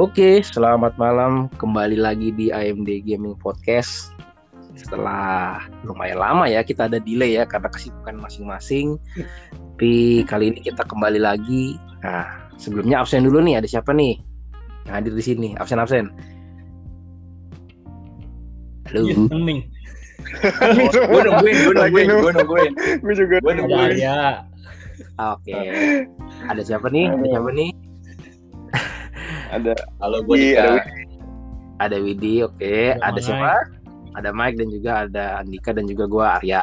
Oke, selamat malam. Kembali lagi di AMD Gaming Podcast. Setelah lumayan lama ya kita ada delay ya karena kesibukan masing-masing. Tapi kali ini kita kembali lagi. Nah, sebelumnya absen dulu nih. Ada siapa nih yang hadir di sini? Absen absen. Halo. Iya, hening. gue nungguin, gue nungguin, gue nungguin. Gue juga Gue nungguin. Arya. Oke. Ada siapa nih? Ada siapa nih? Ada Halo, gue Iya, ada Dika. Ada Widi, oke. Ada Ada Mike. siapa? Ada Mike dan juga ada Andika dan juga gua Arya.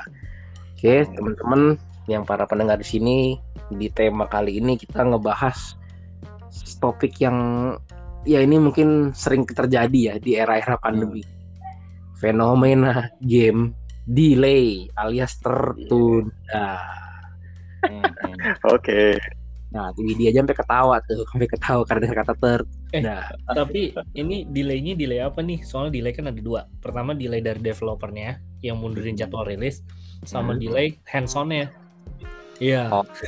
Oke, teman-teman yang para pendengar di sini di tema kali ini kita ngebahas topik yang ya ini mungkin sering terjadi ya di era-era pandemi. Fenomena game delay alias tertunda. Hmm, hmm. Nah, Widi aja sampai ketawa tuh, sampai ketawa karena kata tertunda. Tapi ini delaynya delay apa nih? Soalnya delay kan ada dua. Pertama delay dari developernya yang mundurin jadwal rilis, sama Hmm. delay hands-on-nya. Iya. Oke.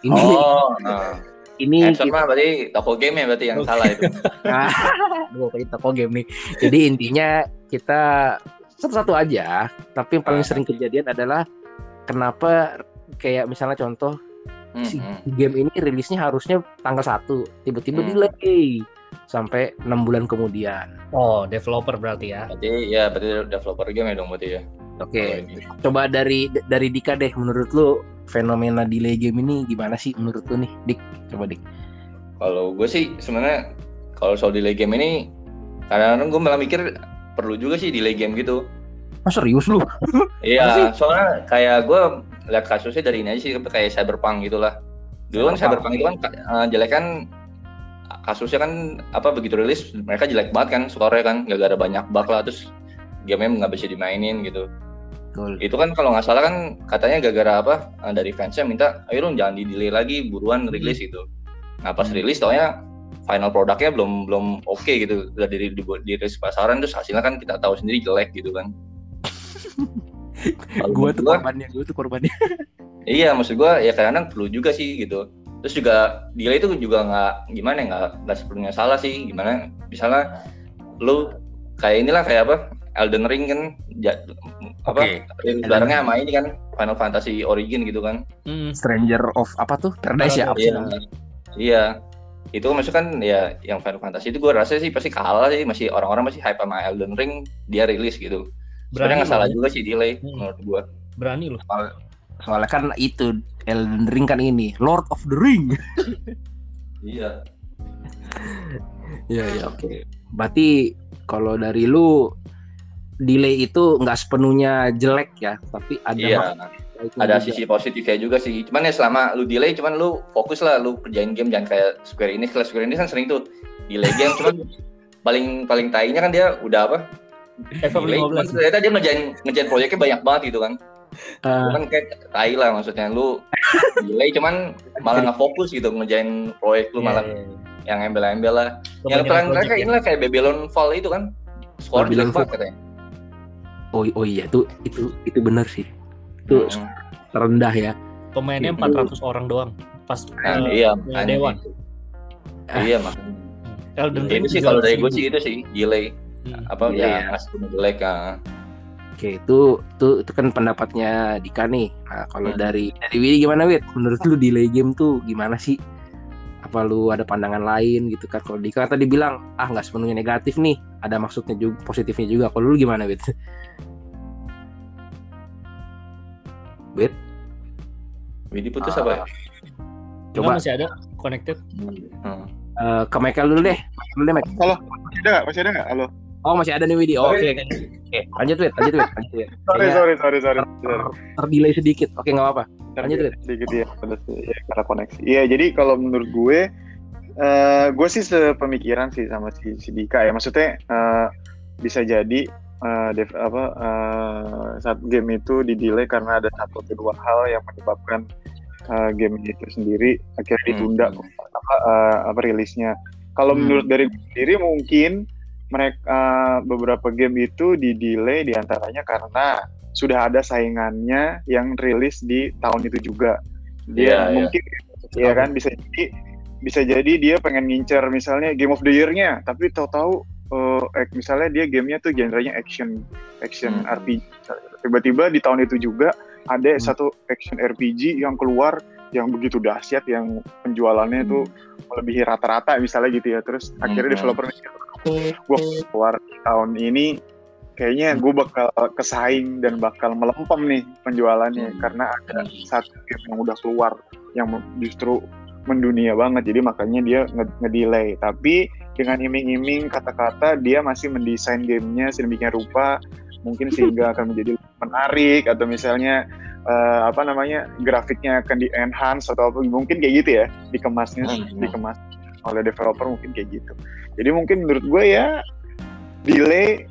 Ini Oh, nah. ini mah berarti toko game ya berarti yang salah itu. Ah, Aduh, kayak toko game nih. Jadi intinya kita satu-satu aja, tapi yang paling sering kejadian adalah kenapa kayak misalnya contoh Hmm, si hmm. game ini rilisnya harusnya tanggal 1, tiba-tiba Hmm. delay sampai enam bulan kemudian. Oh, developer berarti ya. Berarti ya berarti developer game ya dong berarti ya. Oke, ini. coba dari dari Dika deh menurut lu fenomena delay game ini gimana sih menurut lu nih, Dik? Coba Dik. Kalau gue sih sebenarnya kalau soal delay game ini kadang-kadang gue malah mikir perlu juga sih delay game gitu. Ah, serius lu? Iya, soalnya kayak gue lihat kasusnya dari ini aja sih kayak cyberpunk gitulah. Dulu kan Cyberpunk. itu kan eh, jelek kan kasusnya kan apa begitu rilis mereka jelek banget kan skornya kan gak ada banyak bug lah terus gamenya nggak bisa dimainin gitu. Betul. Itu kan kalau nggak salah kan katanya gara-gara apa eh, dari fansnya minta ayo dong jangan di delay lagi buruan rilis gitu. Nah pas Hmm. rilis taunya final produknya belum belum oke gitu udah di, di, dirilis pasaran terus hasilnya kan kita tahu sendiri jelek gitu kan. Menurut tuh gua, korbannya, gua tuh korbannya. Iya, maksud gua ya kadang-kadang perlu juga sih gitu. Terus juga delay itu juga nggak gimana ya, nggak nggak sepenuhnya salah sih. Gimana misalnya lu kayak inilah kayak apa Elden Ring kan ja- apa Elden barengnya sama ini kan Final Fantasy Origin gitu kan. Hmm. Stranger of apa tuh? Paradise ya? Iya. Iya. Itu maksud kan ya yang Final Fantasy itu gua rasa sih pasti kalah sih masih orang-orang masih hype sama Elden Ring dia rilis gitu. Sebenarnya nggak salah juga sih delay Hmm. menurut gua. Berani loh. Soalnya kan itu Elden Ring kan ini Lord of the Ring. Iya. Iya iya oke. Berarti kalau dari lu delay itu nggak sepenuhnya jelek ya, tapi ada Iya. ada juga. sisi positifnya juga sih. Cuman ya selama lu delay, cuman lu fokus lah, lu kerjain game jangan kayak Square Enix. Kalau Square Enix kan sering tuh delay game, cuman paling paling tainya kan dia udah apa? Delay, cuman 15. ternyata dia ngerjain ngerjain proyeknya banyak banget gitu kan. Eh, Cuman kayak tai lah maksudnya lu delay, cuman malah nggak fokus gitu ngerjain proyek lu malah Iya, iya, iya. yang embel-embel lah. yang project terakhir ya. inilah kayak Babylon Fall itu kan. Skor Babylon jelek banget katanya. oh oh iya itu itu itu benar sih. Itu Hmm. terendah ya. Pemainnya Itu- 400 orang doang. Pas Nah, eh, iya, punya anjing. Dewa. Iya, makanya. Elden Ya, Ring itu sih kalau dari gue 700.000. sih itu sih delay. Hmm. apa Iya, ya punya jelek ah. Oke itu itu itu kan pendapatnya Dika nih. Nah, kalau Hmm. dari dari Widi gimana Wid? Menurut lu delay game tuh gimana sih? Apa lu ada pandangan lain gitu kan? Kalau Dika tadi bilang ah nggak sepenuhnya negatif nih, ada maksudnya juga positifnya juga. Kalau lu gimana Wid? Wid? Widi putus Ah. apa ya? Enggak, Coba masih ada connected. Hmm. eh, ke Michael dulu deh. Michael dulu deh, Mike. Halo, masih ada nggak? Masih ada nggak? Halo. Oh masih ada nih Widi. Oh, Oke oke. Oke, lanjut Wid, lanjut Wid, lanjut Wid. Sorry, sorry, sorry, sorry. sorry. Terdelay sedikit. Oke nggak apa-apa. Lanjut, Wid. Sedikit ya, ya, karena koneksi. Iya, jadi kalau menurut gue, eh gue sih sepemikiran sih sama si, si Dika ya. Maksudnya eh, bisa jadi eh, dev- apa eh, saat game itu di delay karena ada satu atau dua hal yang menyebabkan eh, game itu sendiri akhirnya ditunda Hmm. apa, eh, apa rilisnya. Kalau Hmm. menurut dari gue sendiri mungkin mereka beberapa game itu di delay di antaranya karena sudah ada saingannya yang rilis di tahun itu juga. Dia iya. mungkin ya kan bisa jadi bisa jadi dia pengen ngincer misalnya Game of the Year-nya, tapi tahu-tahu eh, eh, misalnya dia gamenya tuh genrenya action action Hmm. RPG. Tiba-tiba di tahun itu juga ada Hmm. satu action RPG yang keluar yang begitu dahsyat yang penjualannya tuh melebihi rata-rata misalnya gitu ya. Terus akhirnya Hmm. developer mikir, gue keluar tahun ini kayaknya gue bakal kesaing dan bakal melempem nih penjualannya Hmm. karena ada satu game yang udah keluar yang justru mendunia banget jadi makanya dia nge- nge-delay tapi dengan iming-iming kata-kata dia masih mendesain gamenya sedemikian rupa mungkin sehingga akan menjadi menarik atau misalnya eh, apa namanya grafiknya akan di enhance atau apa mungkin kayak gitu ya dikemasnya Hmm. dikemas oleh developer mungkin kayak gitu jadi mungkin menurut gue ya delay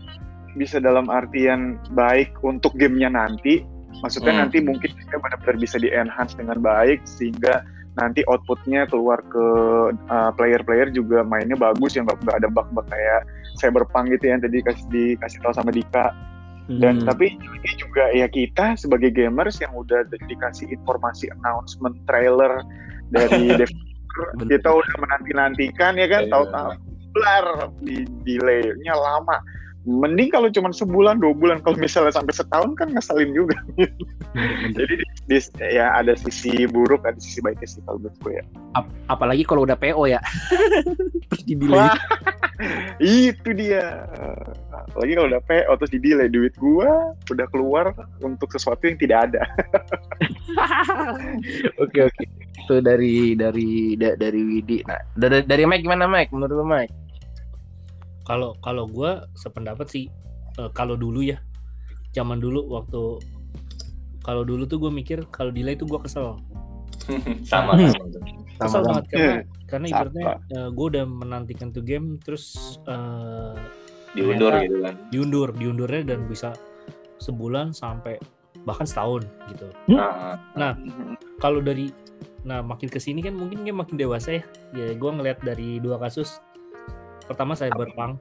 bisa dalam artian baik untuk gamenya nanti maksudnya Hmm. nanti mungkin kita benar-benar bisa di enhance dengan baik sehingga nanti outputnya keluar ke uh, player-player juga mainnya bagus ya nggak ada bug-bug kayak cyberpunk gitu yang tadi kasih dikasih tahu sama Dika dan Hmm. tapi ini juga ya kita sebagai gamers yang udah di- dikasih informasi announcement trailer dari Bener. kita udah menanti nantikan ya kan Iya. tahu-tahu blar di delaynya lama mending kalau cuma sebulan dua bulan. Kalau misalnya sampai setahun kan ngeselin juga. Jadi di, di- ya ada sisi buruk ada sisi baiknya sih kalau menurut gue ya. Ap- apalagi kalau udah PO ya. Terus di delay Wah, itu dia. Apalagi kalau udah PO terus di delay duit gua udah keluar untuk sesuatu yang tidak ada. Oke oke. Itu dari dari da- dari Widi. Nah dari dari Mike gimana Mike? Menurut lu Mike kalau kalau gue sependapat sih eh, kalau dulu ya zaman dulu waktu kalau dulu tuh gue mikir kalau delay tuh gue kesel. Sama Hmm. sama. Tuh. kesel banget karena karena Sama. ibaratnya gue udah menantikan tuh game terus eh, diundur Ternyata- gitu kan. diundur diundurnya dan bisa sebulan sampai bahkan setahun gitu. Nah, Nah, kalau dari nah makin ke sini kan mungkin dia makin dewasa ya. Ya gue ngeliat dari dua kasus pertama Cyberpunk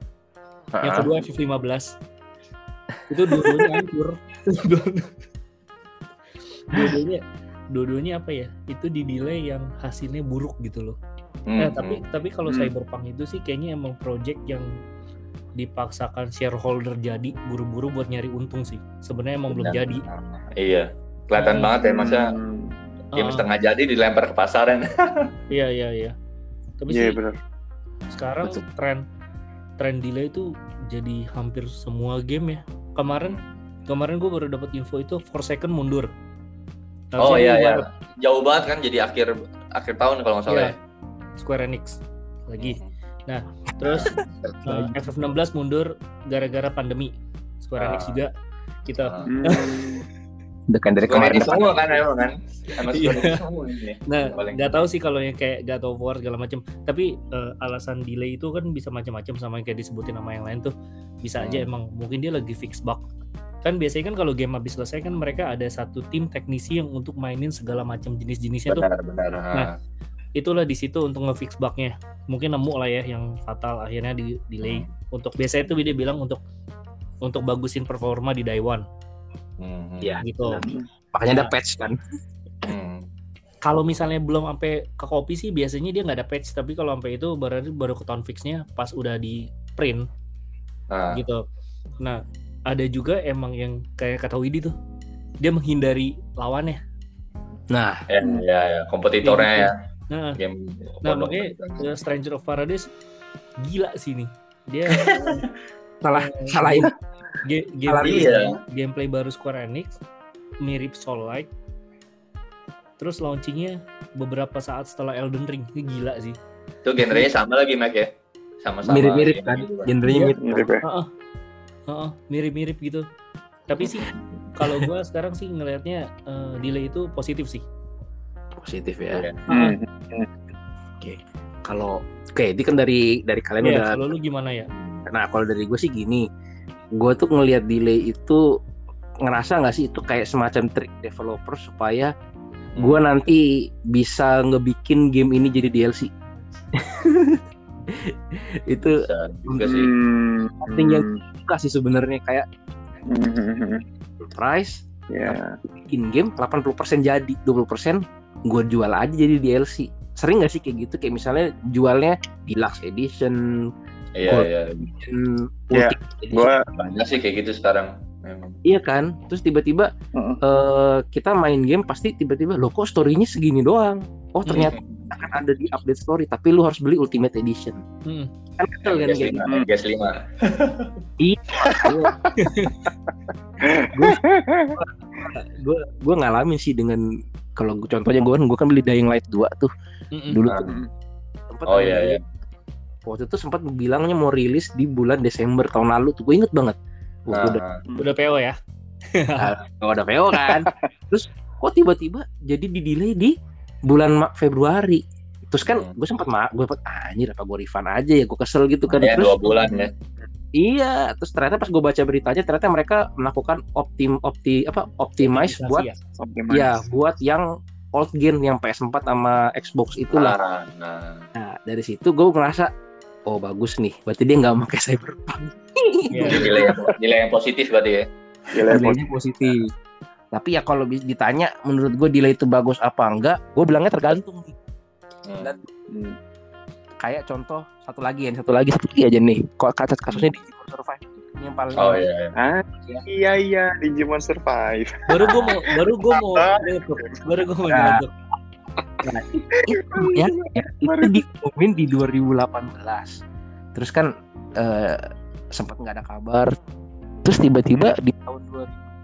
yang nah, kedua F15 itu dua-duanya hancur dua-duanya dua-duanya apa ya itu di delay yang hasilnya buruk gitu loh hmm, Nah, tapi tapi kalau Hmm. Cyberpunk itu sih kayaknya emang project yang dipaksakan shareholder jadi buru-buru buat nyari untung sih. Sebenarnya emang belum Benar. jadi. iya kelihatan Hmm. banget ya masa Hmm, game Ah, setengah jadi dilempar ke pasaran iya iya iya. Tapi iya sih sekarang Betul. tren tren delay itu jadi hampir semua game ya. Kemarin kemarin gue baru dapat info itu Forsaken mundur. oh iya iya jauh banget kan jadi akhir akhir tahun kalau nggak salah Iya. ya Square Enix lagi. Terus uh, FF16 mundur gara-gara pandemi. Square Enix Ah. juga kita Ah. Hmm, udah kan dari kemarin semua kan emang kan emang Iya. Nah, nggak tahu sih kalau yang kayak God of War segala macam. Tapi eh, alasan delay itu kan bisa macam-macam sama yang kayak disebutin nama yang lain tuh. Bisa aja Hmm. emang mungkin dia lagi fix bug. Kan biasanya kan kalau game habis selesai kan mereka ada satu tim teknisi yang untuk mainin segala macam jenis-jenisnya tuh. benar benar Nah, Ah. Itulah di situ untuk ngefix bugnya. Mungkin nemu lah ya yang fatal akhirnya di delay. Untuk biasanya itu dia bilang untuk untuk bagusin performa di day one Hmm, Iya. gitu. makanya ada patch kan. Hmm. kalau misalnya belum sampai ke kopi sih biasanya dia nggak ada patch. Tapi kalau sampai itu baru baru ke town fixnya pas udah di print. Ah, gitu. Nah ada juga emang yang kayak kata Widi tuh. Dia menghindari lawannya. Nah. Ya ya ya. Kompetitornya ya. Nah, game nah makanya uh, Stranger of Paradise gila sih nih. Dia salah eh, Salah gameplay, iya. gameplay baru Square Enix mirip Soul Like terus launchingnya beberapa saat setelah Elden Ring ini gila sih itu genrenya sama lagi Mac ya sama-sama mirip-mirip kan gitu genrenya Iya. mirip mirip ya Heeh. Heeh, mirip-mirip gitu. Tapi sih kalau gua sekarang sih ngelihatnya eh, delay itu positif sih. positif ya Iya. Hmm. kalau oke ini kan dari dari kalian Iya, udah kalau lu gimana ya? Nah kalau dari gue sih gini, gue tuh ngelihat delay itu ngerasa nggak sih itu kayak semacam trik developer supaya gue nanti bisa ngebikin game ini jadi DLC. itu juga sih Hmm. Something yang- suka sih sebenarnya kayak Hmm. price ya bikin game 80% jadi 20% gue jual aja jadi DLC sering nggak sih kayak gitu kayak misalnya jualnya deluxe edition, Iya, iya. Iya, edition. Gue Banyak sih kayak gitu sekarang. Memang. Iya kan? Terus tiba-tiba Heeh. eh, kita main game pasti tiba-tiba lo kok story-nya segini doang. Oh ternyata Hmm. akan ada di update story tapi lu harus beli ultimate edition. Hmm. Kan kesel kan Gas kayak 5, Hmm. gas 5. gue gue ngalamin sih dengan kalau contohnya gue kan gue kan beli Dying Light 2 tuh Mm-mm. dulu Ah. tuh sempet Oh iya, iya. Waktu itu sempat bilangnya mau rilis di bulan Desember tahun lalu tuh gue inget banget gua udah Nah, Udah PO ya? gak ada PO kan terus kok tiba-tiba jadi di delay di bulan Februari terus kan Hmm. gue sempat ma gue sempat anjir apa gue refund aja ya gue kesel gitu kan ya terus dua bulan ya. iya terus ternyata pas gue baca beritanya ternyata mereka melakukan optim opti apa optimize buat ya? optimize. ya buat yang old gen yang PS4 sama Xbox itulah Nah, nah. Nah, dari situ gue ngerasa oh bagus nih. Berarti dia nggak pakai Cyberpunk. Iya. Nilai yang, nilai yang positif berarti ya. Gila, Nilainya positif. Tapi ya kalau ditanya menurut gue delay itu bagus apa enggak, gue bilangnya tergantung nih. Hmm. Dan Hmm. kayak contoh satu lagi ya, satu lagi satu lagi aja nih. Kok kasus kasusnya di Digimon Survive ini yang paling Oh iya. iya. Ah, iya iya Digimon Survive. Baru gue mau baru gue mau. Baru gue mau nyetuk. itu ya, ya itu diumumin di 2018. Terus kan eh, sempat nggak ada kabar. Terus tiba-tiba di tahun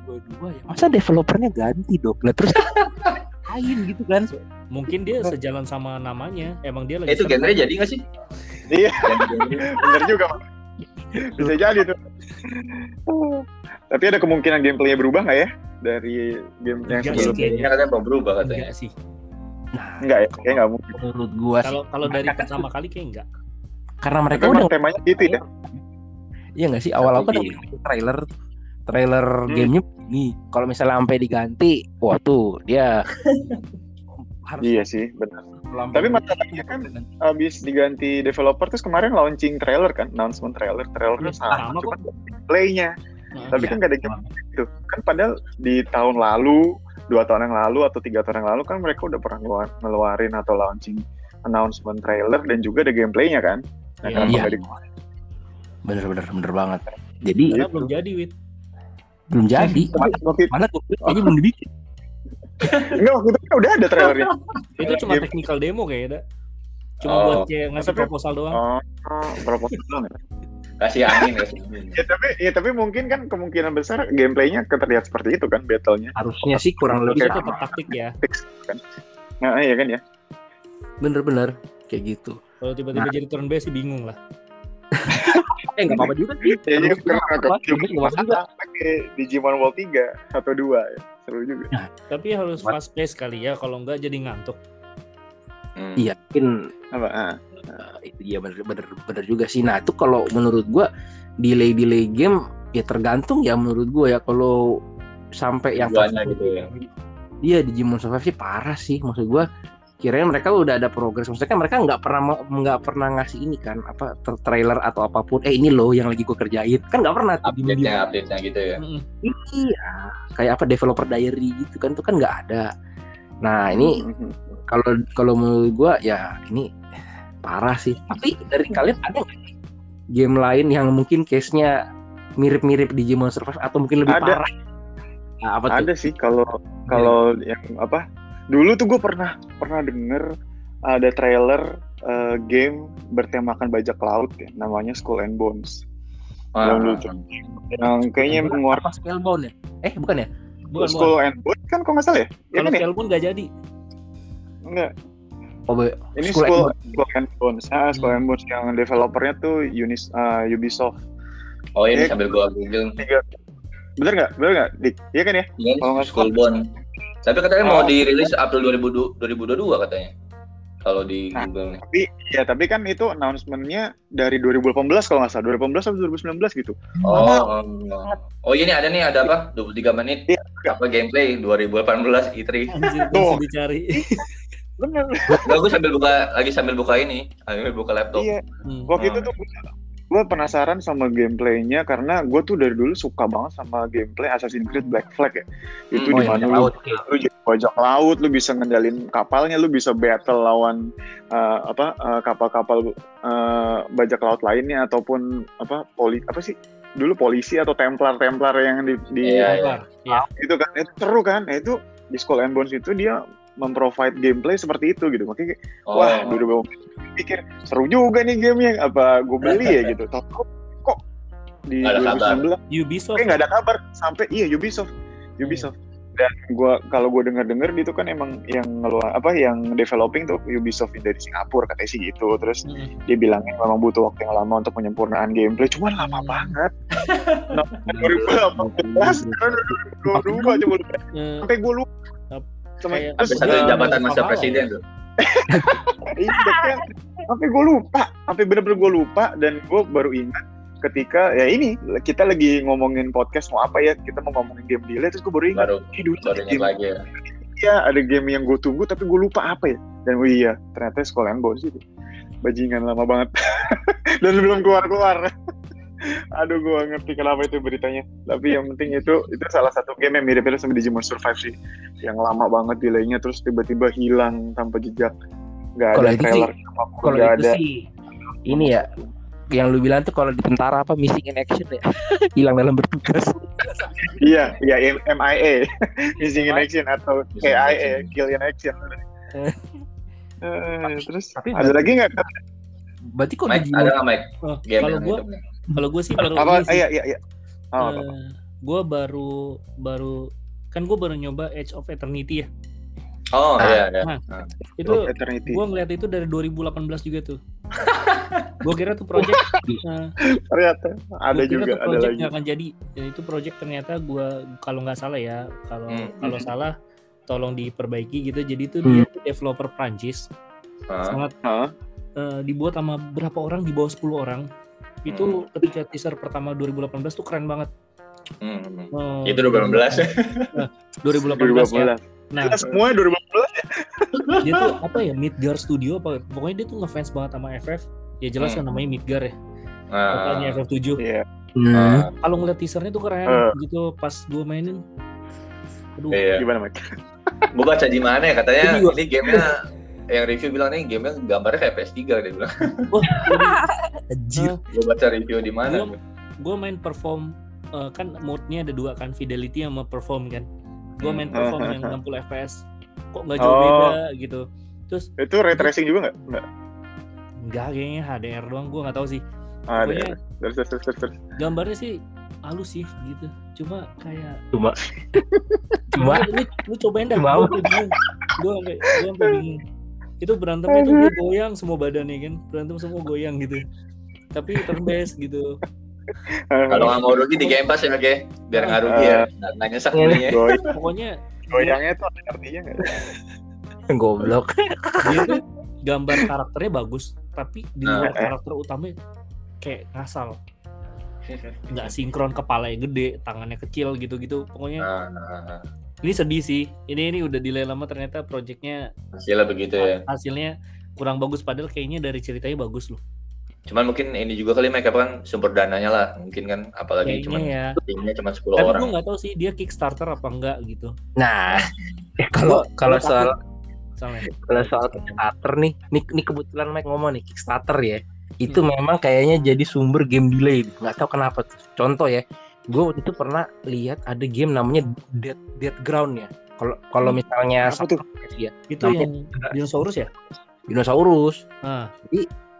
2022 ya masa developernya ganti dong. Lah terus lain gitu kan. Mungkin dia sejalan sama namanya. Emang dia lagi Eh, itu genre jadi nggak sih? Iya. Bener juga. Pak. Bisa jadi tuh. Tapi ada kemungkinan gameplaynya berubah nggak ya dari game yang sebelumnya? kayaknya. Katanya mau berubah katanya. Enggak sih. Enggak ya, kayak nggak mungkin. Menurut gua sih Kalau kalau dari pertama kali kayak enggak. karena mereka Tapi udah temanya gitu ya. iya nggak sih awal-awal kan Iya. trailer trailer Hmm. gamenya nih kalau misalnya sampai diganti wah tuh dia harus Iya sih, benar. Tapi masalahnya kan Abis diganti developer terus kemarin launching trailer kan, announcement trailer, trailernya Iya, sama, sama cuma playnya. Nah, Tapi Iya. kan gak ada game gitu. Kan padahal di tahun lalu, dua tahun yang lalu atau tiga tahun yang lalu kan mereka udah pernah ngeluar- ngeluarin atau launching announcement trailer dan juga ada gameplaynya kan. Nah, Iya. kenapa Iya. nggak di- bener-bener bener banget jadi Karena Gitu. belum jadi, Wit. belum jadi mana tuh kayaknya belum dibikin enggak waktu itu kan udah ada trailernya. Itu cuma Game. technical demo kayaknya, Da. Cuma Oh. buat kayak ngasih proposal doang. Oh, oh, proposal doang ya. Kasih angin, kasih angin. Ya tapi ya tapi mungkin kan kemungkinan besar gameplaynya terlihat seperti itu kan battle-nya. harusnya sih kurang lebih sama tetap taktik ya. Kan. Nah, iya kan ya. bener-bener kayak gitu Kalau tiba-tiba jadi turn based sih bingung lah. eh nggak apa-apa juga sih Ya, jadi Terus karena apa, juga nggak apa-apa juga pakai Digimon World 3 atau 2 ya. Seru juga. Tapi harus fast pace kali ya, kalau enggak jadi ngantuk. Hmm. iya mungkin Apa? Ah. Eh, itu ya bener, bener bener juga sih. Nah itu kalau menurut gua delay delay game ya tergantung ya menurut gua ya. Kalau sampai yang Tujuannya gitu ya. Iya Digimon Survive sih parah sih. Maksud gua kirain mereka udah ada progres. Maksudnya kan mereka nggak pernah nggak pernah ngasih ini kan apa tra- trailer atau apa pun. Eh ini loh yang lagi gua kerjain. Kan nggak pernah tuh di Update-nya, update-nya gitu ya. Iya kayak apa developer diary gitu kan itu kan nggak ada. Nah ini kalau kalau menurut gua ya ini parah sih tapi dari kalian ada nggak game lain yang mungkin case-nya mirip-mirip Digimon Survive atau mungkin lebih Ada. parah nah, apa tuh ada sih kalau kalau yang apa dulu tuh gue pernah pernah denger ada trailer eh, game bertemakan bajak laut ya namanya Skull and Bones Ah, Yang lucu. yang kayaknya mengeluarkan apa Scalebound ya eh bukan ya Bukan, bukan. Skull and Bones kan kok nggak salah ya? Ya Kalau kan ya? scale pun nggak jadi. Enggak. Oh Ini Skull Skull, and Bones. Ah, Skull Hmm. and Bones yang developernya tuh Unis, ah, Ubisoft. Oh ini Eh, sambil gua google. Bener nggak? Bener nggak? Dik? Iya kan ya? Iya, Kalau nggak Skullbone. Tapi katanya mau Oh. dirilis April 2022, 2022 katanya. Kalau di Nah. Google nih. Tapi ya tapi kan itu announcement-nya dari 2018 kalau nggak salah. 2018 atau 2019 gitu. Oh, oh, oh ini ada nih ada apa? 23 menit. Iya. Apa gameplay 2018 E3. Anjir, mesti dicari. Bener. Enggak, gue sambil buka lagi sambil buka ini, sambil buka laptop. Iya. Hmm. Waktu Oh. itu tuh gue penasaran sama gameplaynya karena gue tuh dari dulu suka banget sama gameplay Assassin's Creed Black Flag ya. Itu Oh, di yang mana bajak lu, jadi bajak laut, lu bisa ngendalin kapalnya, lu bisa battle lawan eh, apa eh, kapal-kapal eh, bajak laut lainnya ataupun apa poli apa sih dulu polisi atau templar-templar yang di, di Iya, iya. Keluar. Ya. itu kan itu seru kan Nah, itu di Skull and Bones itu dia memprovide gameplay seperti itu gitu. Makanya kayak, Oh. wah dulu gue pikir seru juga nih gamenya. Apa gue beli ya gitu. Tahu kok di kabar. 2019 Ubisoft. kayak nggak ada kabar. Sampai iya Ubisoft. Ubisoft. Dan gua kalau gue dengar dengar itu kan emang yang ngeluar apa yang developing tuh Ubisoft dari Singapura katanya sih gitu. Terus Mm. dia bilangnya memang butuh waktu yang lama untuk penyempurnaan gameplay. Cuman lama Hmm. banget. Nah, 2018 sekarang 2022 coba lu Eh, sampai gue lupa Sama kayak- terus satu Iya, jabatan masa presiden tuh. iya kayak sampai gue lupa sampai bener-bener gue lupa dan gue baru ingat ketika ya ini kita lagi ngomongin podcast mau apa ya kita mau ngomongin game delay terus gue baru ingat Baru "Ih, dulu baru game lagi ya. iya ada game yang gue tunggu tapi gue lupa apa ya. Dan oh iya ternyata and Bones itu. Bajingan lama banget. Dan belum keluar keluar aduh gue ngerti kenapa itu beritanya. Tapi yang penting itu itu salah satu game yang mirip-mirip sama Digimon Survive sih. Yang lama banget delaynya terus tiba-tiba hilang tanpa jejak. Nggak Kalau ada itu sih- trailer apa pun, Kalau nggak itu ada. sih ini ya yang lu bilang tuh kalau di tentara apa missing in action ya? Hilang dalam bertugas. Iya iya M- MIA missing in action atau KIA kill in action. Eh. Eh, terus Tapi ada lagi nggak? Berarti kok Mike, ada nggak Mike? oh, kalau yang gue itu? Kalau gue sih baru apa ini sih. iya iya iya oh, apa? gue baru baru kan gue baru nyoba Edge of Eternity ya Oh Ah. iya iya. Nah. itu Eternity gue ngeliat itu dari 2018 juga tuh gue kira tuh project nah, ternyata ada gua kira juga tuh ada project lagi nggak akan jadi dan itu project ternyata gue kalau nggak salah ya kalau Hmm. kalau salah tolong diperbaiki gitu jadi itu Hmm. dia developer Prancis Ah. sangat Hah? eh, dibuat sama berapa orang di bawah 10 orang itu ketika teaser pertama 2018 tuh keren banget Hmm, hmm. Eh, Itu 2018 ya. 2018 ya 2018 nah Kita semua 2018 dia tuh apa ya Midgar Studio apa pokoknya dia tuh ngefans banget sama FF ya jelas kan Hmm. namanya Midgar ya Ah. katanya FF7 iya Hmm. Ah. kalau ngeliat teasernya tuh keren Eh. gitu pas gue mainin aduh Iya. gimana Mike Gue baca di mana ya katanya gua- ini gamenya yang review bilang nih gamenya gambarnya kayak PS3 dia bilang. wah Anjir. Gue baca review di mana? gue main perform eh, kan mode-nya ada dua kan fidelity sama perform kan. Gue main Hmm. perform yang 60 fps kok nggak jauh Oh. beda gitu. Terus itu ray tracing juga nggak? Nggak. Nggak kayaknya HDR doang gue nggak tahu sih. Ada pokoknya terus terus terus gambarnya sih halus sih gitu. Cuma kayak Cuma. Cuma lu, lu, cobain dah Cuma gue bingung. Gue sampai gue sampai bingung itu berantemnya tuh dia goyang semua badannya kan? Berantem semua goyang gitu. Tapi based gitu. Kalau nggak mau rugi di Game Pass ya oke, biar nggak rugi ya. Nggak nggak nyesek belinya. Pokoknya goyangnya tuh ada artinya nggak? Goblok. Dia tuh gambar karakternya bagus tapi di luar Nah, eh. karakter utamanya kayak ngasal. Nggak sinkron kepalanya gede tangannya kecil gitu-gitu. Pokoknya nah, nah. Ini sedih sih ini ini udah delay lama ternyata projectnya hasilnya begitu ya. hasilnya kurang bagus padahal kayaknya dari ceritanya bagus loh Cuman mungkin ini juga kali Mike apa kan sumber dananya lah, mungkin kan apalagi kayaknya cuman ya timnya cuma 10 tapi orang. gue nggak tahu sih dia kickstarter apa enggak gitu nah eh, kalau kalau soal kalau soal Kickstarter nih, nih, nih kebetulan Mike ngomong nih Kickstarter ya, itu memang kayaknya jadi sumber game delay. Nggak tahu kenapa tuh. Contoh ya, gue waktu itu pernah lihat ada game namanya Dead Dead Ground ya. Kalau kalau misalnya Apa tuh? ya itu yang dinosaurus ya dinosaurus, nah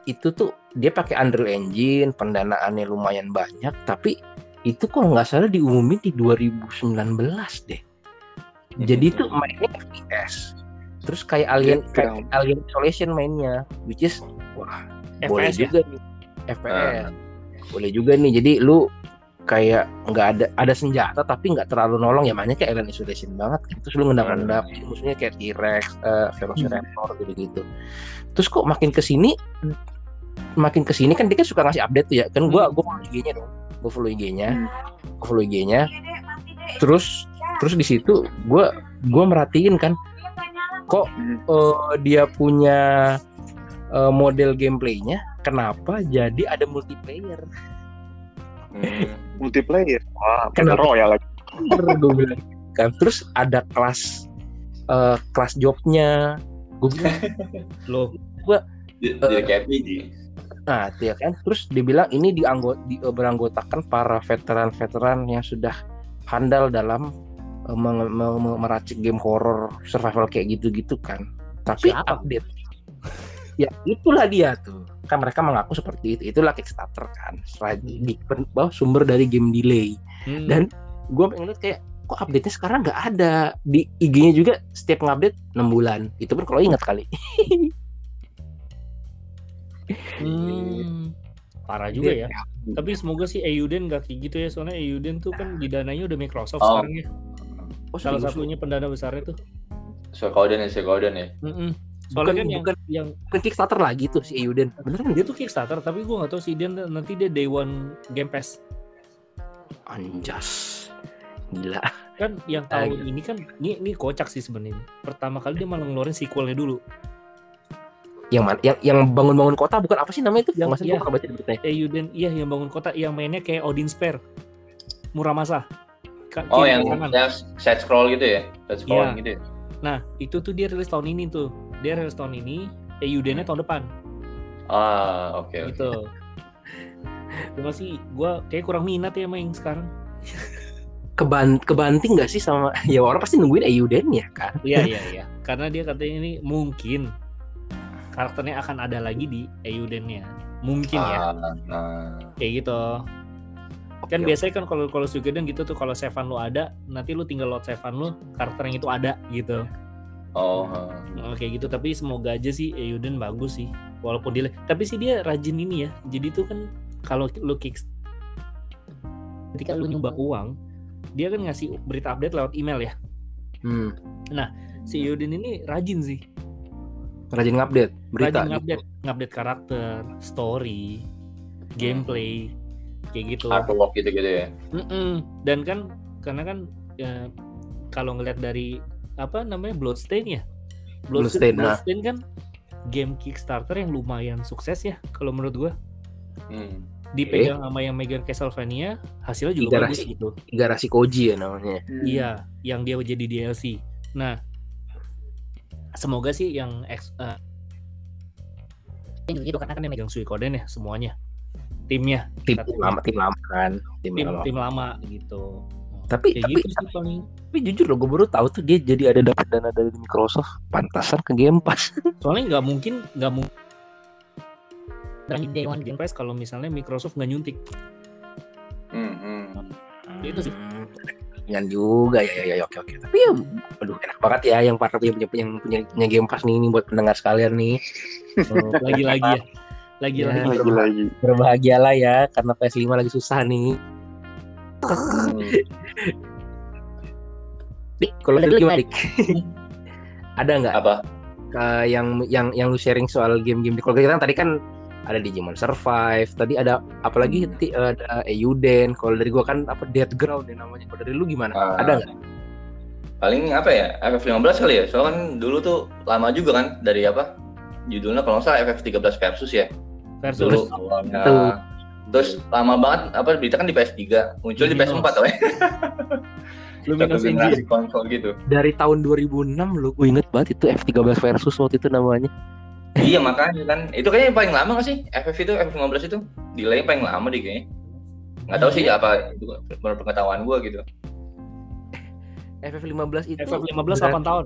itu tuh dia pakai Unreal Engine, pendanaannya lumayan banyak, tapi itu kok nggak salah diumumin di 2019 deh. Jadi itu mainnya FPS. Terus kayak Alien kayak. Alien Isolation mainnya, which is wah boleh FPS ya juga nih FPS. Boleh juga nih. Jadi lu kayak nggak ada ada senjata tapi nggak terlalu nolong ya mainnya kayak Alien Isolation banget kan. Terus lu ngendap-ngendap musuhnya kayak T-Rex, uh, Velociraptor gitu-gitu. Terus kok makin ke sini makin ke sini kan dia kan suka ngasih update tuh ya. Kan gua gua follow IG-nya dong. Gua follow IG-nya. Gua follow IG-nya. Terus terus di situ gua gua merhatiin kan kok Hmm. eh, dia punya eh, model gameplaynya kenapa jadi ada multiplayer Hmm. multiplayer. Wah Kenapa? Battle Royale lagi. Gue bilang. Kan terus ada kelas eh, kelas jobnya. Gue bilang Loh, Jadi jadi kayak nah itu ya kan terus dia bilang ini dianggot di, eh, beranggotakan para veteran-veteran yang sudah handal dalam eh, menge- me- me- meracik game horror survival kayak gitu-gitu kan. Tapi Siapa? update ya itulah dia tuh kan mereka mengaku seperti itu itulah Kickstarter kan di bahwa sumber dari game delay hmm, Dan- gue pengen lihat kayak kok update-nya sekarang nggak ada di IG-nya juga setiap ngupdate 6 bulan itu pun kalau ingat kali hmm, parah juga ya. Tapi semoga sih Euden gak kayak gitu ya, soalnya Euden tuh kan didananya udah Microsoft Oh. sekarang ya. oh, Salah satunya pendana besarnya tuh. Suikoden ya, Suikoden ya. Mm-mm. Soalnya Bukan- kan yang, bukan- yang bukan Kickstarter lagi tuh si Euden beneran dia tuh Kickstarter, tapi gue gak tahu sih dia nanti dia Day One Game Pass. anjas gila Kan yang tahun ini kan, ini, ini kocak sih sebenarnya. Pertama kali dia malah ngeluarin sequelnya dulu. yang mana yang yang bangun-bangun kota bukan apa sih namanya itu Yang- masa iya. gue pernah baca di beritanya Euden, iya yang bangun kota, yang mainnya kayak Odin Spare. Muramasa. Ka- Oh, yang yang side scroll gitu ya? Side scroll Iya. gitu ya? Nah, itu tuh dia rilis tahun ini tuh. Dia rilis tahun ini, Euden-nya tahun depan. Ah, oke. oke. gitu cuma sih gue kayak kurang minat ya main sekarang keban kebanting nggak sih sama ya orang pasti nungguin Euden ya kan iya iya iya karena dia katanya ini mungkin karakternya akan ada lagi di Euden-nya mungkin ya Ah, nah. kayak gitu kan Oke, biasanya kan kalau kalau Suikoden gitu tuh kalau savean lu ada nanti lu tinggal load savean lu karakter yang itu ada gitu Oh, Nah, kayak gitu tapi semoga aja sih Euden bagus sih walaupun dia tapi sih dia rajin ini ya jadi tuh kan kalau lu kick ketika lu nyumbang uang dia kan ngasih berita update lewat email ya hmm. si Euden ini rajin sih rajin ngupdate berita rajin ngupdate ngupdate karakter story gameplay kayak gitu artwork gitu-gitu ya. Mm-mm. dan kan karena kan ya, kalau ngeliat dari apa namanya Bloodstain ya? Bloodstain, nah. Bloodstain kan game Kickstarter yang lumayan sukses ya kalau menurut gua. Hmm. dipegang sama yang megang Castlevania hasilnya juga Tiga bagus gitu. Garasi Koji ya namanya. Iya yang dia jadi DLC nah semoga sih yang ex, eh, gitu karena kan yang megang Suikoden ya semuanya. Timnya. Tim Katanya. lama tim lama kan. Tim, tim lama. tim lama gitu tapi kayak tapi, gitu sih paling. tapi jujur loh gue baru tahu tuh dia jadi ada dapat dana dari Microsoft. Pantasan ke Game Pass. Soalnya nggak mungkin nggak mungkin. Dari day one Game Pass kalau misalnya Microsoft nggak nyuntik. Hmm, hmm. Itu sih. Dengan juga. Ya, ya ya oke oke. Tapi ya aduh enak banget ya yang para punya punya punya, punya, punya Game Pass nih ini buat pendengar sekalian nih. Oh, lagi-lagi ya. Lagi-lagi. Ya. lagi-lagi. berbahagialah ya karena PS5 lagi susah nih. Dik, kalau dari gimana Dik? ada nggak Apa? uh, yang yang yang lu sharing soal game-game kalau kita kan tadi kan ada Digimon Survive tadi ada apalagi Hmm. ti- ada Euden kalau dari gua kan apa Dead Ground ya namanya kalau dari lu gimana Ah. ada nggak Paling apa ya? FF15 kali ya? Soalnya kan dulu tuh lama juga kan dari apa? Judulnya kalau nggak salah FF13 versus ya. versus Dulu awalnya. Terus lama banget apa berita kan di PS3, muncul di Luminos. PS4 tau ya. Satu Luminos generasi konsol gitu. dari tahun 2006 lu gue inget banget itu F13 versus waktu itu namanya iya makanya kan. Itu kayaknya yang paling lama nggak sih? FF itu FF15 itu delay paling lama deh kayaknya. Nggak tahu sih apa itu menurut pengetahuan gua gitu. FF15 itu FF15 berarti- 8 tahun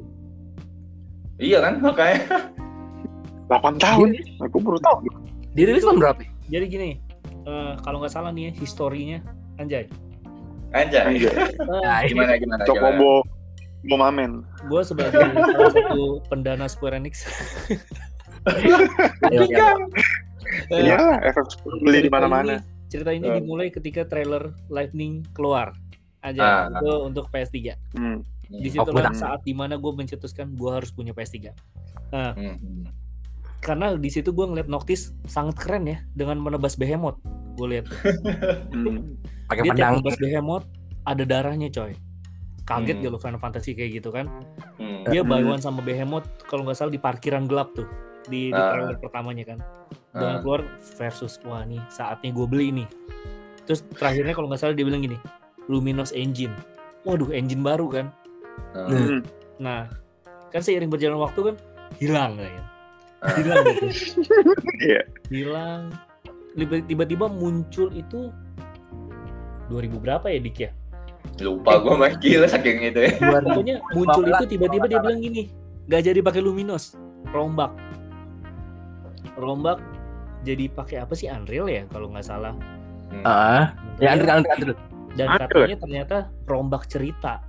Iya kan makanya. 8 tahun aku baru tahu dirilis tahun berapa ya? jadi gini eh, kalau nggak salah nih ya historinya anjay Anjay. Anjay. Nah, Gimana gimana? Cokobo Momamen gue sebagai salah satu pendana Square Enix ayo, ayo. eh, Iya, efek beli di mana-mana. cerita ini Eh. dimulai ketika trailer Lightning keluar aja Ah. itu untuk PS3 Hmm. di Oh, situ benar. saat di mana gue mencetuskan gue harus punya PS3 Hmm. Karena di situ gue ngeliat Noctis sangat keren ya dengan menebas behemoth gue lihat Hmm. pakai dia pedang tiap nebas behemoth ada darahnya coy kaget Hmm. gak lu Final Fantasy kayak gitu kan Hmm. dia Hmm. one sama behemoth kalau nggak salah di parkiran gelap tuh di, di Ah. trailer pertamanya kan dengan Ah. keluar versus wah nih saatnya gue beli nih terus terakhirnya kalau nggak salah dia bilang gini Luminos Engine waduh engine baru kan. Hmm. nah kan seiring berjalan waktu kan hilang kan Ah. Hilang gitu. Iya. hilang. Tiba- tiba-tiba muncul itu 2000 berapa ya dik ya? Lupa gue mah gila saking itu ya. Pokoknya muncul itu tiba-tiba dia bilang gini nggak jadi pakai Luminos rombak rombak jadi pakai apa sih? Unreal ya kalau nggak salah. Ah, ya Unreal. Andrew. dan Unreal. katanya ternyata rombak cerita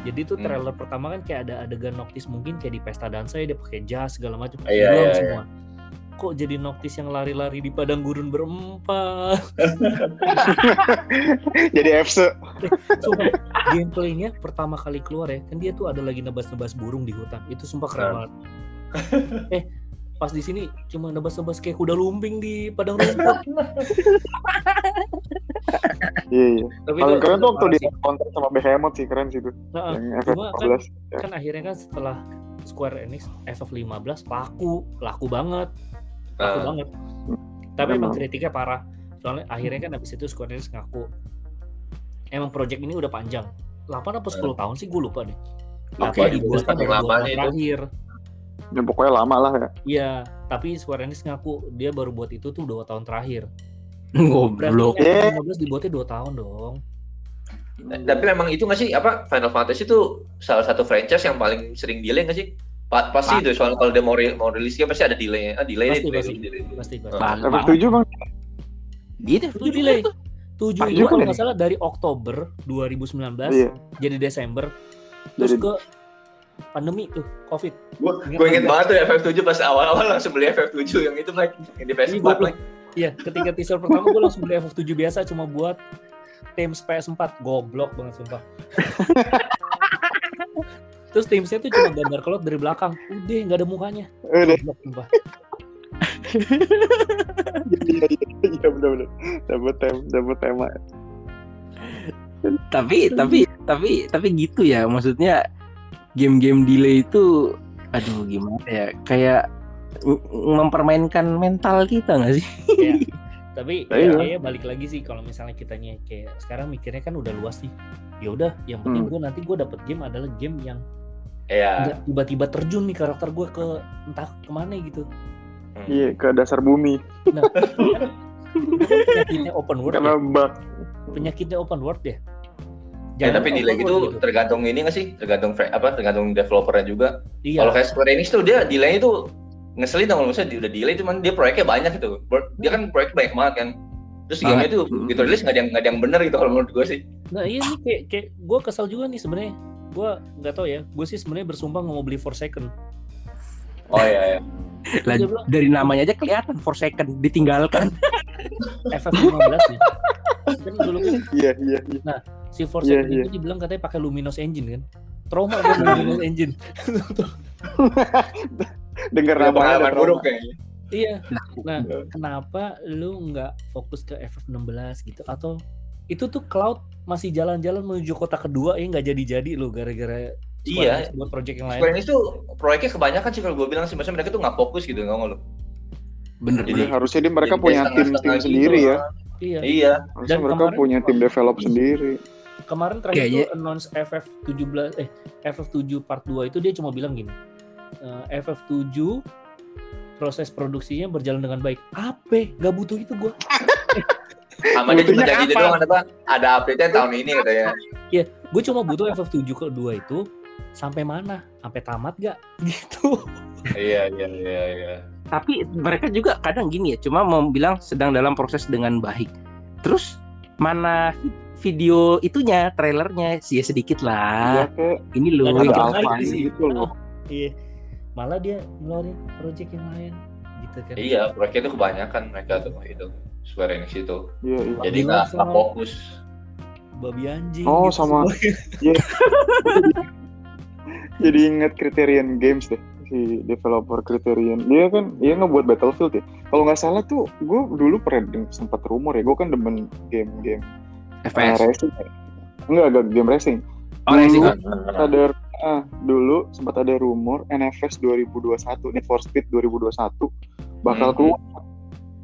jadi tuh Hmm. trailer pertama kan kayak ada adegan Noctis mungkin kayak di pesta dansa ya dia pakai jas segala macam. Iya, iya, semua. kok jadi Noctis yang lari-lari di padang gurun berempat? Jadi FC. sumpah gameplaynya pertama kali keluar ya kan dia tuh ada lagi nebas-nebas burung di hutan. Itu sumpah keren. banget. Eh pas di sini cuma nebas-nebas kayak kuda lumping di padang rumput Iya, iya. tapi Paling itu- keren tuh waktu dia sih. kontrak sama Behemoth sih keren sih itu. Nah, Yang cuma kan, FF14. kan akhirnya kan setelah Square Enix FF15 laku laku banget laku Ah. banget tapi emang Memang. kritiknya parah soalnya akhirnya kan habis itu Square Enix ngaku emang project ini udah panjang 8 apa 10 tahun sih gue lupa deh tapi saking baru dua tahun itu. Ya, pokoknya lama lah ya. iya tapi Square Enix ngaku dia baru buat itu tuh dua tahun terakhir Goblok. Eh. FF15 dibuatnya dua tahun dong tapi memang itu nggak sih apa Final Fantasy itu salah satu franchise yang paling sering delay nggak sih Pa- pasti itu soalnya kalau dia mau, ri- mau rilis dia pasti ada delay ah, delay Pasti, delay, pasti. delay, pasti pasti Ah. Bang, FF7 bang. Gitu. itu delay tujuh itu kalau nggak salah dari Oktober 2019 Iya. jadi Desember terus Jadi- ke pandemi tuh COVID Gue gue inget banget tuh FF7 pas awal-awal langsung beli FF7 yang itu Mike yang di PS4 Iya, gua- Mike. Iya, ketika teaser pertama gue langsung beli FF7 biasa cuma buat Teams PS4 goblok banget sumpah. Terus Teamsnya tuh cuma gambar kelot dari belakang, udah nggak ada mukanya. Udah. Goblok sumpah. Iya, iya, iya benar-benar. Dapat tema, dapat tema. Tapi tapi tapi tapi gitu ya maksudnya game-game delay itu aduh gimana ya kayak mempermainkan mental kita nggak sih? Iya. Tapi Iya. ya, kayaknya balik lagi sih kalau misalnya kitanya kayak sekarang mikirnya kan udah luas nih. Ya udah, yang penting Hmm. gue nanti gue dapet game adalah game yang Iya. nggak tiba-tiba terjun nih karakter gue ke entah ke mana gitu. Iya, ke dasar bumi. Nah, kan, penyakitnya open world Karena ya. Penyakitnya open world ya. Ya, tapi delay itu gitu. tergantung ini nggak sih? Tergantung apa? Tergantung developernya juga. Iya. Kalau kayak Square Enix tuh dia delay itu ngeselin dong kalau misalnya dia udah delay cuman dia proyeknya banyak gitu. Dia kan proyek banyak banget kan. Terus Banget. game itu gitu rilis nggak ada yang nggak ada yang bener gitu kalau menurut gue sih. Nah iya nih kayak kayak gue kesal juga nih sebenarnya. Gue nggak tahu ya. Gue sih sebenarnya bersumpah nggak mau beli Forsaken. Oh iya iya. Lah, dari namanya aja kelihatan for second ditinggalkan. FF15 nih. Kan dulu kan Iya, iya, iya. si Forsaken Iya, iya. itu dibilang katanya pakai Luminos Engine kan. Trauma gue Luminos Engine. Dengar pengalaman ada buruk kayaknya. iya. Nah kenapa lu nggak fokus ke FF16 gitu? Atau itu tuh Cloud masih jalan-jalan menuju kota kedua ya nggak jadi-jadi lo gara-gara Iya. Buat project yang lain. Square Enix tuh proyeknya kebanyakan sih kalau gue bilang sih maksudnya mereka tuh nggak fokus gitu nggak lo. Bener Jadi- harusnya dia mereka Jadi punya tim tim sendiri gitu. ya. Iya. Iya. Harusnya Dan mereka punya tim develop sendiri. Kemarin terakhir tuh announce FF17 eh FF7 part 2 itu dia cuma bilang gini. "Eh, FF7 proses produksinya berjalan dengan baik. Apa? Gak butuh itu gua. Sama dia cuma jadi doang ada apa? Ada update-nya tahun ini katanya. Gue cuma butuh FF7 kedua itu sampai mana? Sampai tamat gak? Gitu. Iya iya iya iya. Tapi mereka juga kadang gini ya, cuma mau bilang sedang dalam proses dengan baik. Terus mana vi- video itunya, trailernya sih ya sedikit Iya lah. kayak Ini loh. Ada yang gitu. sih. gitu loh. Oh, iya. Malah dia ngeluarin project yang lain gitu kan. Iya, proyeknya tuh kebanyakan mereka tuh itu Square Enix itu. Iya, iya. Jadi nggak fokus. Babi anjing. Oh, gitu sama- semua. Jadi inget Criterion Games deh si developer Criterion. Dia kan dia ngebuat Battlefield ya. Kalau nggak salah tuh gue dulu pernah sempat rumor ya. Gue kan demen game-game uh, FPS. racing. ya. Enggak, agak game racing. Oh, racing. Dulu ada ah, dulu sempat ada rumor NFS 2021 Need for Speed 2021 bakal Hmm. keluar.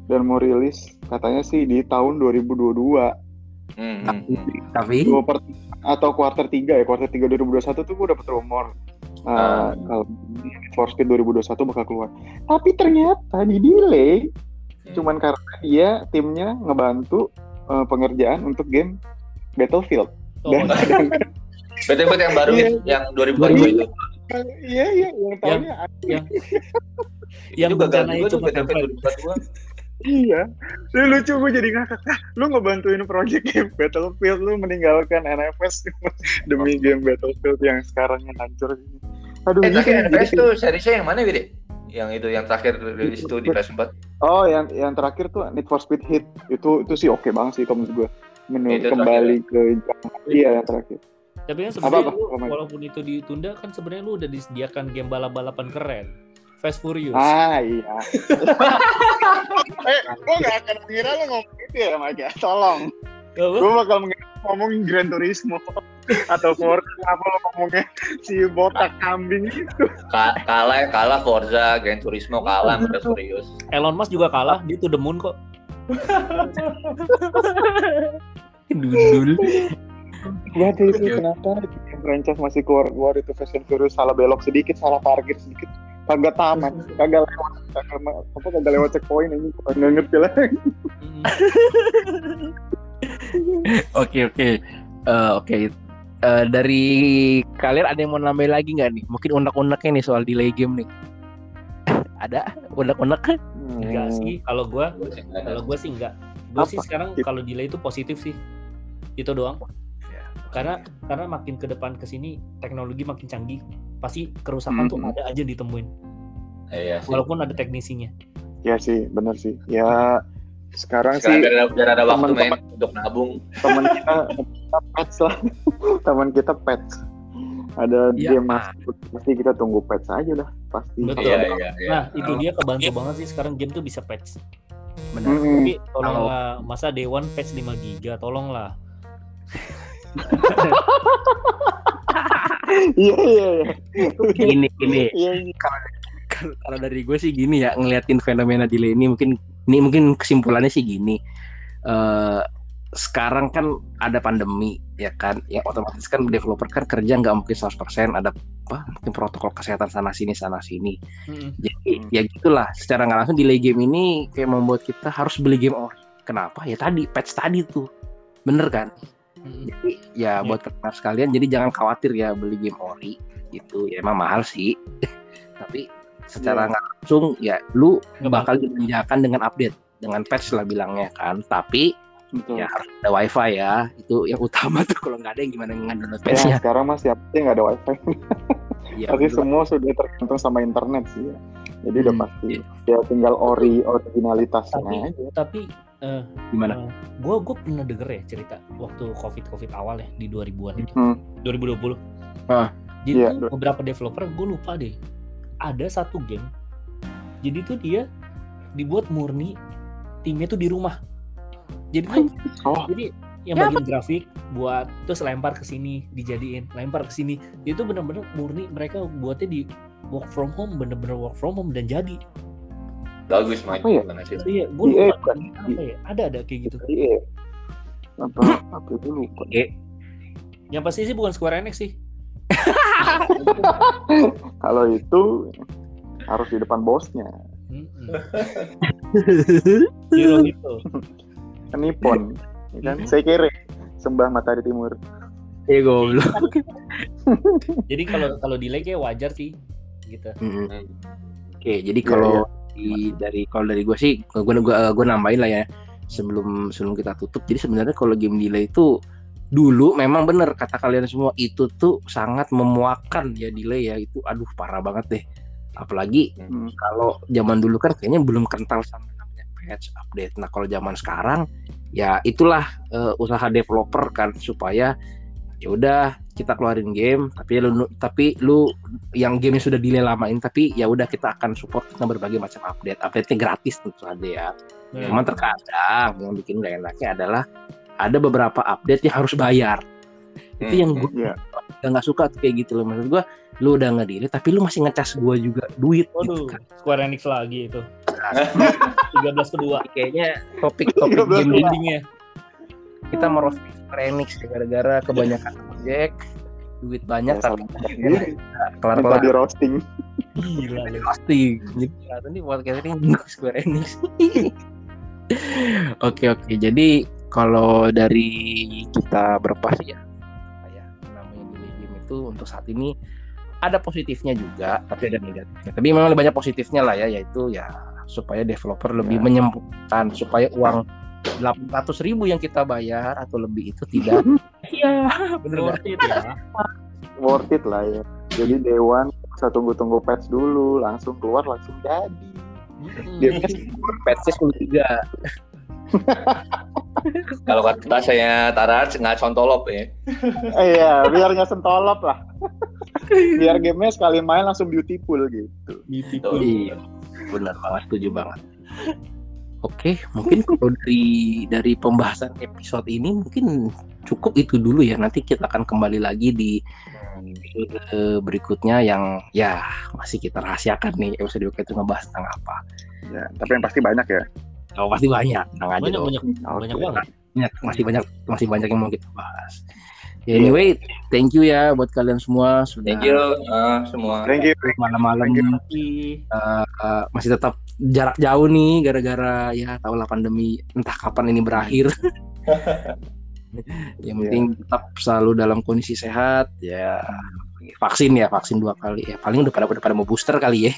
dan mau rilis katanya sih di tahun 2022 Hmm, hmm, hmm. Tapi dua per atau kuarter 3 ya kuarter 3 2021 tuh gue dapet rumor uh, Ah. kalau for Speed 2021 bakal keluar tapi ternyata di delay Hmm. cuman karena dia timnya ngebantu uh, pengerjaan untuk game Battlefield Oh, dan Battlefield yang baru Iya. yang 2022 itu. iya iya yang tahunya yang yang itu gagal bencana juga itu Battlefield 2022. Iya, lu lucu gue jadi ngakak. Ah, lu ngebantuin project game Battlefield, lu meninggalkan NFS demi game Battlefield yang sekarang yang hancur gini. Aduh, Eh, gitu terakhir jadi- NFS tuh seriesnya yang mana, Wide? Yang itu yang terakhir rilis itu di PS4. Oh, yang yang terakhir tuh Need for Speed Hit itu itu sih oke banget sih kalau menurut gue. Menurut Itu kembali ke iya yang terakhir. Tapi kan sebenarnya walaupun itu ditunda kan sebenarnya lu udah disediakan game balap-balapan keren. Fast Furious. Ah iya. eh, gue gak akan mengira lu ngomong itu ya, Mike ya. Tolong. Gue bakal mengira ngomongin Gran Turismo atau Forza apa lo ngomongnya si botak kambing itu. Ka- kalah kalah Forza, Gran Turismo kalah Fast Furious. Elon Musk juga kalah, dia to the moon kok. dudul. Gak ada itu kenapa yang franchise masih keluar keluar itu Fast Furious salah belok sedikit salah parkir sedikit kagak tamat kagak lewat kagak apa kagak lewat checkpoint ini nggak ngerti lah Mm. Oke oke Eh, oke. Eh, dari kalian ada yang mau nambahin lagi nggak nih? Mungkin unek-uneknya nih soal delay game nih. ada unek-unek? Enggak sih, kalau gua kalau gua sih enggak. Gua sih sekarang kalau delay itu positif sih. Itu doang. Karena karena makin ke depan ke sini teknologi makin canggih. Pasti kerusakan tuh Mhm. ada aja ditemuin. Iya sih. Walaupun ada teknisinya. ya sih bener sih ya sekarang Sekarang sih biar, ada- biar ada waktu main teman-teman- untuk nabung. teman kita kita patch lah teman kita patch ada Iya. game masuk pasti kita tunggu patch aja lah pasti Betul. Iya iya iya. Nah, itu dia kebantu banget sih sekarang game tuh bisa patch. Benar. Mm-mm. Tapi tolonglah masa One patch 5 giga, tolonglah. Iya iya iya Gini gini. iya iya. Kalau dari gue sih gini ya ngeliatin fenomena delay ini mungkin ini mungkin kesimpulannya sih gini. Eh sekarang kan ada pandemi ya kan yang otomatis kan developer kan kerja nggak mungkin 100% ada apa mungkin protokol kesehatan sana sini sana sini Mm-mm. jadi ya gitulah secara nggak langsung delay game ini kayak membuat kita harus beli game ori kenapa ya tadi patch tadi tuh bener kan Jadi ya Iya. buat kalian sekalian jadi jangan khawatir ya beli game ori gitu ya emang mahal sih tapi secara Iya. nggak langsung ya lu Ngebantu. bakal dimanjakan dengan update dengan patch lah bilangnya kan tapi betul ya harus ada wifi ya itu yang utama tuh kalau nggak ada yang gimana ngedownload Ya, patchnya sekarang mas siapa sih nggak ada wifi ya, Tapi betul. semua sudah tergantung sama internet sih ya. Jadi udah Hmm, pasti. Ya tinggal ori originalitasnya Tapi aja. tapi eh, gimana? gue gue pernah denger ya cerita waktu covid covid awal ya di 2000-an itu Hmm. 2020 Ah, jadi iya, tuh beberapa developer gue lupa deh. Ada satu game. Jadi tuh dia dibuat murni timnya tuh di rumah. Jadi tuh Oh, jadi yang bagian grafik buat terus lempar ke sini dijadiin lempar ke sini. Itu benar-benar murni mereka buatnya di work from home bener-bener work from home dan jadi Bagus Mike. Apa ya? Gimana sih? iya gue EA lupa bukan? apa ya ada ada kayak gitu iya. Apa apa itu lupa. oke yang pasti sih bukan Square Enix sih Kalau itu harus di depan bosnya. Hero itu Nippon. ya kan? Saya kira sembah matahari timur. ya goblok jadi kalau kalau delay kayak wajar sih gitu Mm-mm. Hmm. oke jadi Iya, kalau di dari kalau dari gue sih gue gue gue nambahin lah ya sebelum sebelum kita tutup jadi sebenarnya kalau game delay itu dulu memang bener kata kalian semua itu tuh sangat memuakan ya delay ya itu aduh parah banget deh apalagi Hmm. kalau zaman dulu kan kayaknya belum kental sama namanya patch update. Nah kalau zaman sekarang ya itulah eh, usaha developer kan supaya ya udah kita keluarin game tapi lu tapi lu yang game sudah delay lamain tapi ya udah kita akan support dengan berbagai macam update. Update-nya gratis tentu saja ya. Cuman terkadang yang bikin gak enaknya adalah ada beberapa update yang harus bayar. Itu Hmm, yang hmm. gue Iya. udah nggak suka tuh kayak gitu loh. Maksud gue lu udah nggak delay tapi lu masih ngecas gue juga duit gitu waduh kan. Square Enix lagi itu 13 kedua Kayaknya topik-topik 13 game endingnya. Kita merosting Enix ya, gara-gara kebanyakan project, duit banyak Ya, tapi minta kelar-kelar di roasting Gila lu. pasti. Jadi nih podcast ini nyinggung Square Enix. Oke oke, jadi kalau dari kita berapa sih ya, ya namanya di game itu untuk saat ini ada positifnya juga, tapi ada negatifnya. Tapi memang lebih banyak positifnya lah ya, yaitu ya supaya developer lebih Ya. menyembuhkan supaya uang 800 ribu yang kita bayar atau lebih itu tidak iya bener? Worth it ya. worth it lah ya jadi Dewan saya tunggu-tunggu patch dulu langsung keluar langsung jadi dia patchnya 13 Kalau kata saya Taras nggak contolop ya. eh, iya biar nggak sentolop lah biar gamenya sekali main langsung beautiful gitu Beautiful. Iya, benar banget, setuju banget. Oke, mungkin kalau dari dari pembahasan episode ini mungkin cukup itu dulu ya. Nanti kita akan kembali lagi di episode berikutnya yang ya masih kita rahasiakan nih episode itu ngebahas tentang apa. ya tapi yang pasti banyak ya Oh, pasti banyak, tenang aja Banyak dong. banyak banyak banget. Banyak, masih banyak masih banyak yang mau kita bahas. Ya, anyway, thank you ya buat kalian semua sudah Thank you ah, semua. thank you malam-malam. Ih, uh, masih tetap jarak jauh nih gara-gara ya tahu lah pandemi entah kapan ini berakhir. yang penting tetap selalu dalam kondisi sehat ya. Vaksin ya vaksin dua kali. Ya paling udah pada udah pada mau booster kali ya.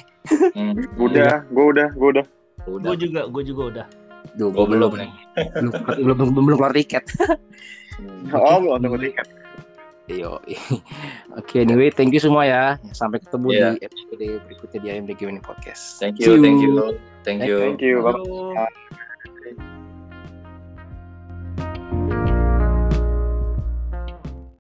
Hmm. udah gue udah gue udah. Udah. Gue juga gue juga udah. Duh, Gua belum. nih. belum belum belum, belum keluar tiket. Oh belum tunggu tiket Yo. Oke, anyway, thank you semua ya. Sampai ketemu Iya. di episode berikutnya di AMD Gaming Podcast. Thank See you, thank you, thank you. thank you bye Halo.